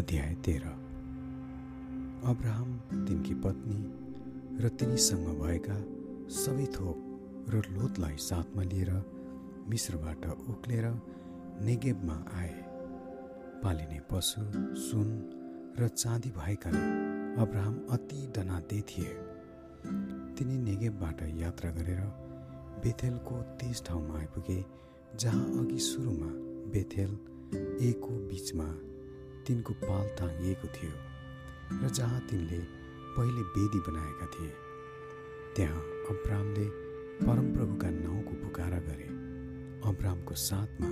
अध्याय तेह्र। अब्राहम तिनकी पत्नी र तिनीसँग भएका सबै थोक र लोतलाई साथमा लिएर मिश्रबाट उक्लेर नेगेबमा आए। पालिने पशु सुन र चाँदी भएकाले अब्राहम अति डनादे थिए। तिनी नेगेबबाट यात्रा गरेर बेथेलको त्यस ठाउँमा आइपुगे जहाँ अघि सुरुमा बेथेल एको बिचमा तिनको पाल टाँगिएको थियो र जहाँ तिनले पहिले वेदी बनाएका थिए त्यहाँ अब्रामले परमप्रभुका नाउँको पुकारा गरे। अब्रामको साथमा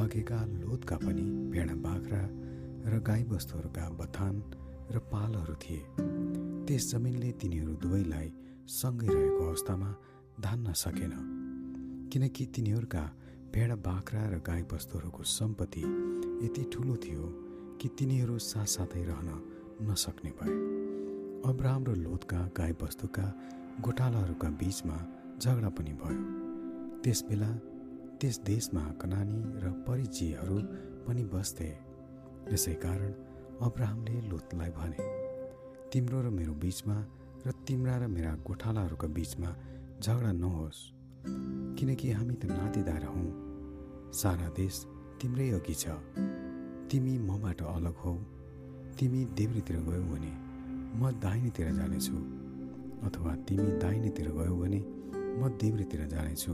लगेका लोतका पनि भेडा बाख्रा र गाईबस्तुहरूका बथान र पालहरू थिए। त्यस जमिनले तिनीहरू दुवैलाई सँगै रहेको अवस्थामा धान्न सकेन किनकि तिनीहरूका भेडा बाख्रा र गाईबस्तुहरूको सम्पत्ति यति ठुलो थियो कि तिनीहरू साथसाथै रहन नसक्ने भए। अब्राहम र लोतका गाईबस्तुका गोठालाहरूका बिचमा झगडा पनि भयो। त्यसबेला त्यस देशमा कनानी र परिचयहरू पनि बस्थे। यसै कारण अब्राहमले लोतलाई भने तिम्रो र मेरो बिचमा र तिम्रा र मेरा गोठालाहरूका बिचमा झगडा नहोस् किनकि हामी त नातेदार हौँ। सारा देश तिम्रै अघि छ। तिमी मबाट अलग हौ। तिमी देब्रेतिर गयौ भने म दाहिनेतिर जानेछु। अथवा तिमी दाहिनेतिर गयौ भने म देब्रेतिर जानेछु।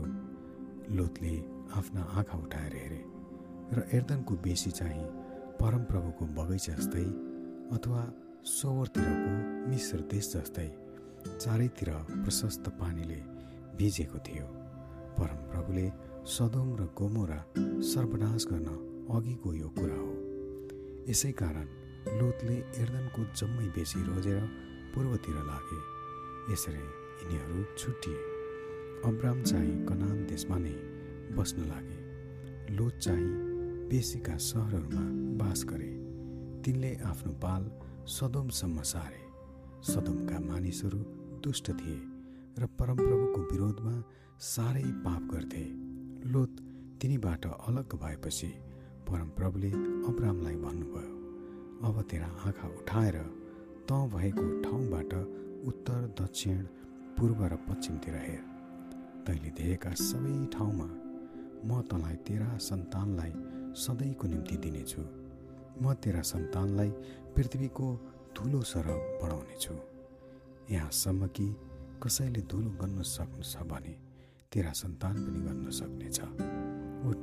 लोतले आफ्ना आँखा उठाएर हेरे र एर्दनको बेसी चाहिँ परमप्रभुको बगैँचा जस्तै अथवा सोवरतिरको मिश्र देश जस्तै चारैतिर प्रशस्त पानीले भिजेको थियो। परमप्रभुले सदोम र गोमोरा सर्वनाश गर्न अघिको यो कुरा हो। यसै कारण लोतले एर्दनको जम्मै बेसी रोजेर पूर्वतिर लागे। यसरी यिनीहरू छुट्टिए। अब्राम चाहिँ कनान देशमा नै बस्न लागे। लोत चाहिँ बेसीका सहरहरूमा बास गरे। तिनले आफ्नो पाल सदोमसम्म सारे। सदोमका मानिसहरू दुष्ट थिए र परमप्रभुको विरोधमा साह्रै पाप गर्थे। लोत तिनीबाट अलग भएपछि परमप्रभुले अब्रामलाई भन्नुभयो अब तेरा आँखा उठाएर तँ भएको ठाउँबाट उत्तर दक्षिण पूर्व र पश्चिमतिर हेर। तैँले देखेका सबै ठाउँमा म तँलाई तेरा सन्तानलाई सधैँको निम्ति दिनेछु। म तेरा सन्तानलाई पृथ्वीको धुलो सर बढाउनेछु। यहाँसम्म कि कसैले धुलो गर्न सक्नु छ भने तेरा सन्तान पनि गर्न सक्नेछ। उठ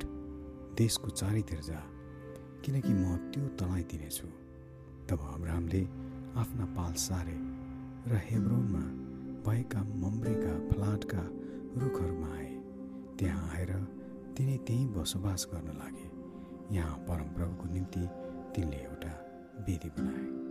देशको चारैतिर जा किनकि म त्यो तँलाई दिनेछु तब अब्राहमले आफ्ना पाल सारे र हेब्रोनमा भएका मम्रेका फलाटका रुखहरूमा आए। त्यहाँ आएर तिनी त्यहीँ बसोबास गर्न लागे। यहाँ परमप्रभुको निम्ति तिनले एउटा वेदी बनाए।